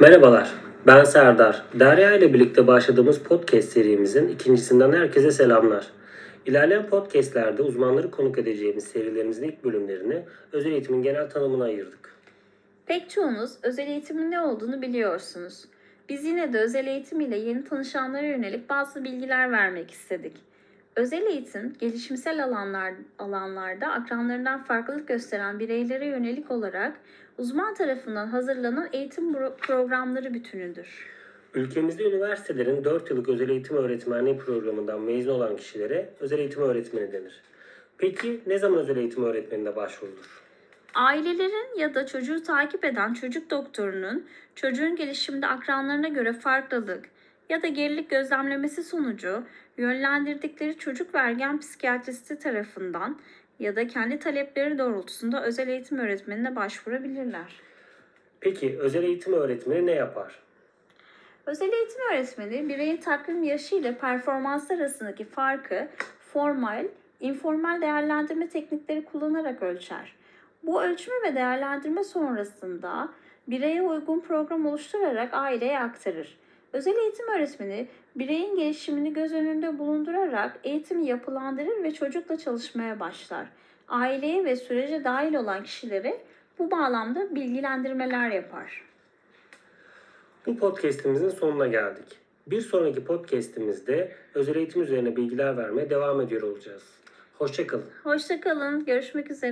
Merhabalar, ben Serdar. Derya ile birlikte başladığımız podcast serimizin ikincisinden herkese selamlar. İlerleyen podcastlerde uzmanları konuk edeceğimiz serilerimizin ilk bölümlerini özel eğitimin genel tanımına ayırdık. Pek çoğunuz özel eğitimin ne olduğunu biliyorsunuz. Biz yine de özel eğitim ile yeni tanışanlara yönelik bazı bilgiler vermek istedik. Özel eğitim, gelişimsel alanlar, alanlarda akranlarından farklılık gösteren bireylere yönelik olarak uzman tarafından hazırlanan eğitim pro- programları bütünüdür. Ülkemizde üniversitelerin 4 yıllık özel eğitim öğretmenliği programından mezun olan kişilere özel eğitim öğretmeni denir. Peki ne zaman özel eğitim öğretmenine başvurulur? Ailelerin ya da çocuğu takip eden çocuk doktorunun çocuğun gelişiminde akranlarına göre farklılık ya da gerilik gözlemlemesi sonucu yönlendirdikleri çocuk ve ergen psikiyatristi tarafından ya da kendi talepleri doğrultusunda özel eğitim öğretmenine başvurabilirler. Peki özel eğitim öğretmeni ne yapar? Özel eğitim öğretmeni bireyin takvim yaşı ile performans arasındaki farkı formal, informal değerlendirme teknikleri kullanarak ölçer. Bu ölçme ve değerlendirme sonrasında bireye uygun program oluşturarak aileye aktarır. Özel eğitim öğretmeni bireyin gelişimini göz önünde bulundurarak eğitimi yapılandırır ve çocukla çalışmaya başlar. Aileye ve sürece dahil olan kişilere bu bağlamda bilgilendirmeler yapar. Bu podcast'imizin sonuna geldik. Bir sonraki podcast'imizde özel eğitim üzerine bilgiler vermeye devam ediyor olacağız. Hoşçakalın. Hoşçakalın, görüşmek üzere.